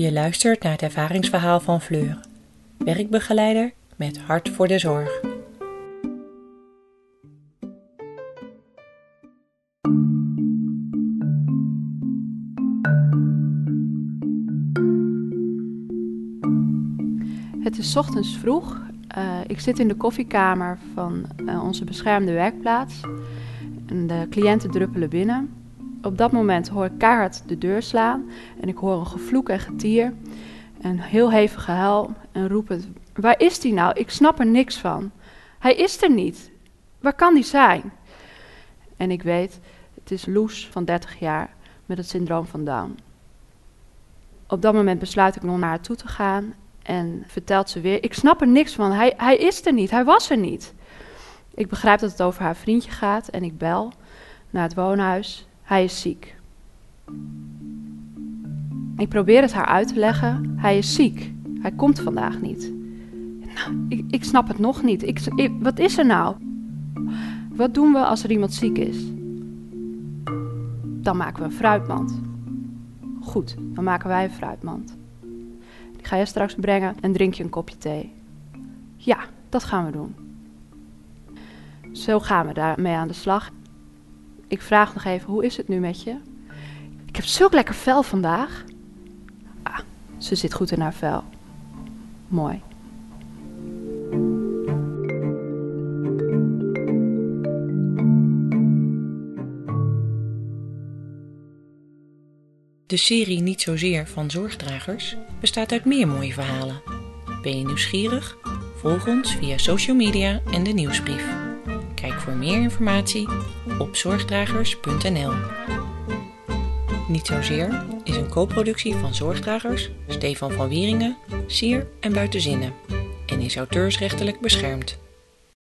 Je luistert naar het ervaringsverhaal van Fleur, werkbegeleider met hart voor de zorg. Het is ochtends vroeg. Uh, ik zit in de koffiekamer van uh, onze beschermde werkplaats. De cliënten druppelen binnen. Op dat moment hoor ik keihard de deur slaan. En ik hoor een gevloek en getier. Een heel hevig gehuil. En roep het: Waar is die nou? Ik snap er niks van. Hij is er niet. Waar kan die zijn? En ik weet, het is Loes van 30 jaar met het syndroom van Down. Op dat moment besluit ik nog naar haar toe te gaan en vertelt ze weer: Ik snap er niks van. Hij, hij is er niet. Hij was er niet. Ik begrijp dat het over haar vriendje gaat en ik bel naar het woonhuis. Hij is ziek. Ik probeer het haar uit te leggen. Hij is ziek. Hij komt vandaag niet. Nou, ik, ik snap het nog niet. Ik, ik, wat is er nou? Wat doen we als er iemand ziek is? Dan maken we een fruitmand. Goed, dan maken wij een fruitmand. Die ga je straks brengen en drink je een kopje thee. Ja, dat gaan we doen. Zo gaan we daarmee aan de slag. Ik vraag nog even, hoe is het nu met je? Ik heb zulk lekker vel vandaag. Ah, ze zit goed in haar vel. Mooi. De serie Niet Zozeer van Zorgdragers bestaat uit meer mooie verhalen. Ben je nieuwsgierig? Volg ons via social media en de nieuwsbrief. Voor meer informatie op zorgdragers.nl. Niet Zozeer is een co-productie van Zorgdragers, Stefan van Wieringen, Sier en Buitenzinnen en is auteursrechtelijk beschermd.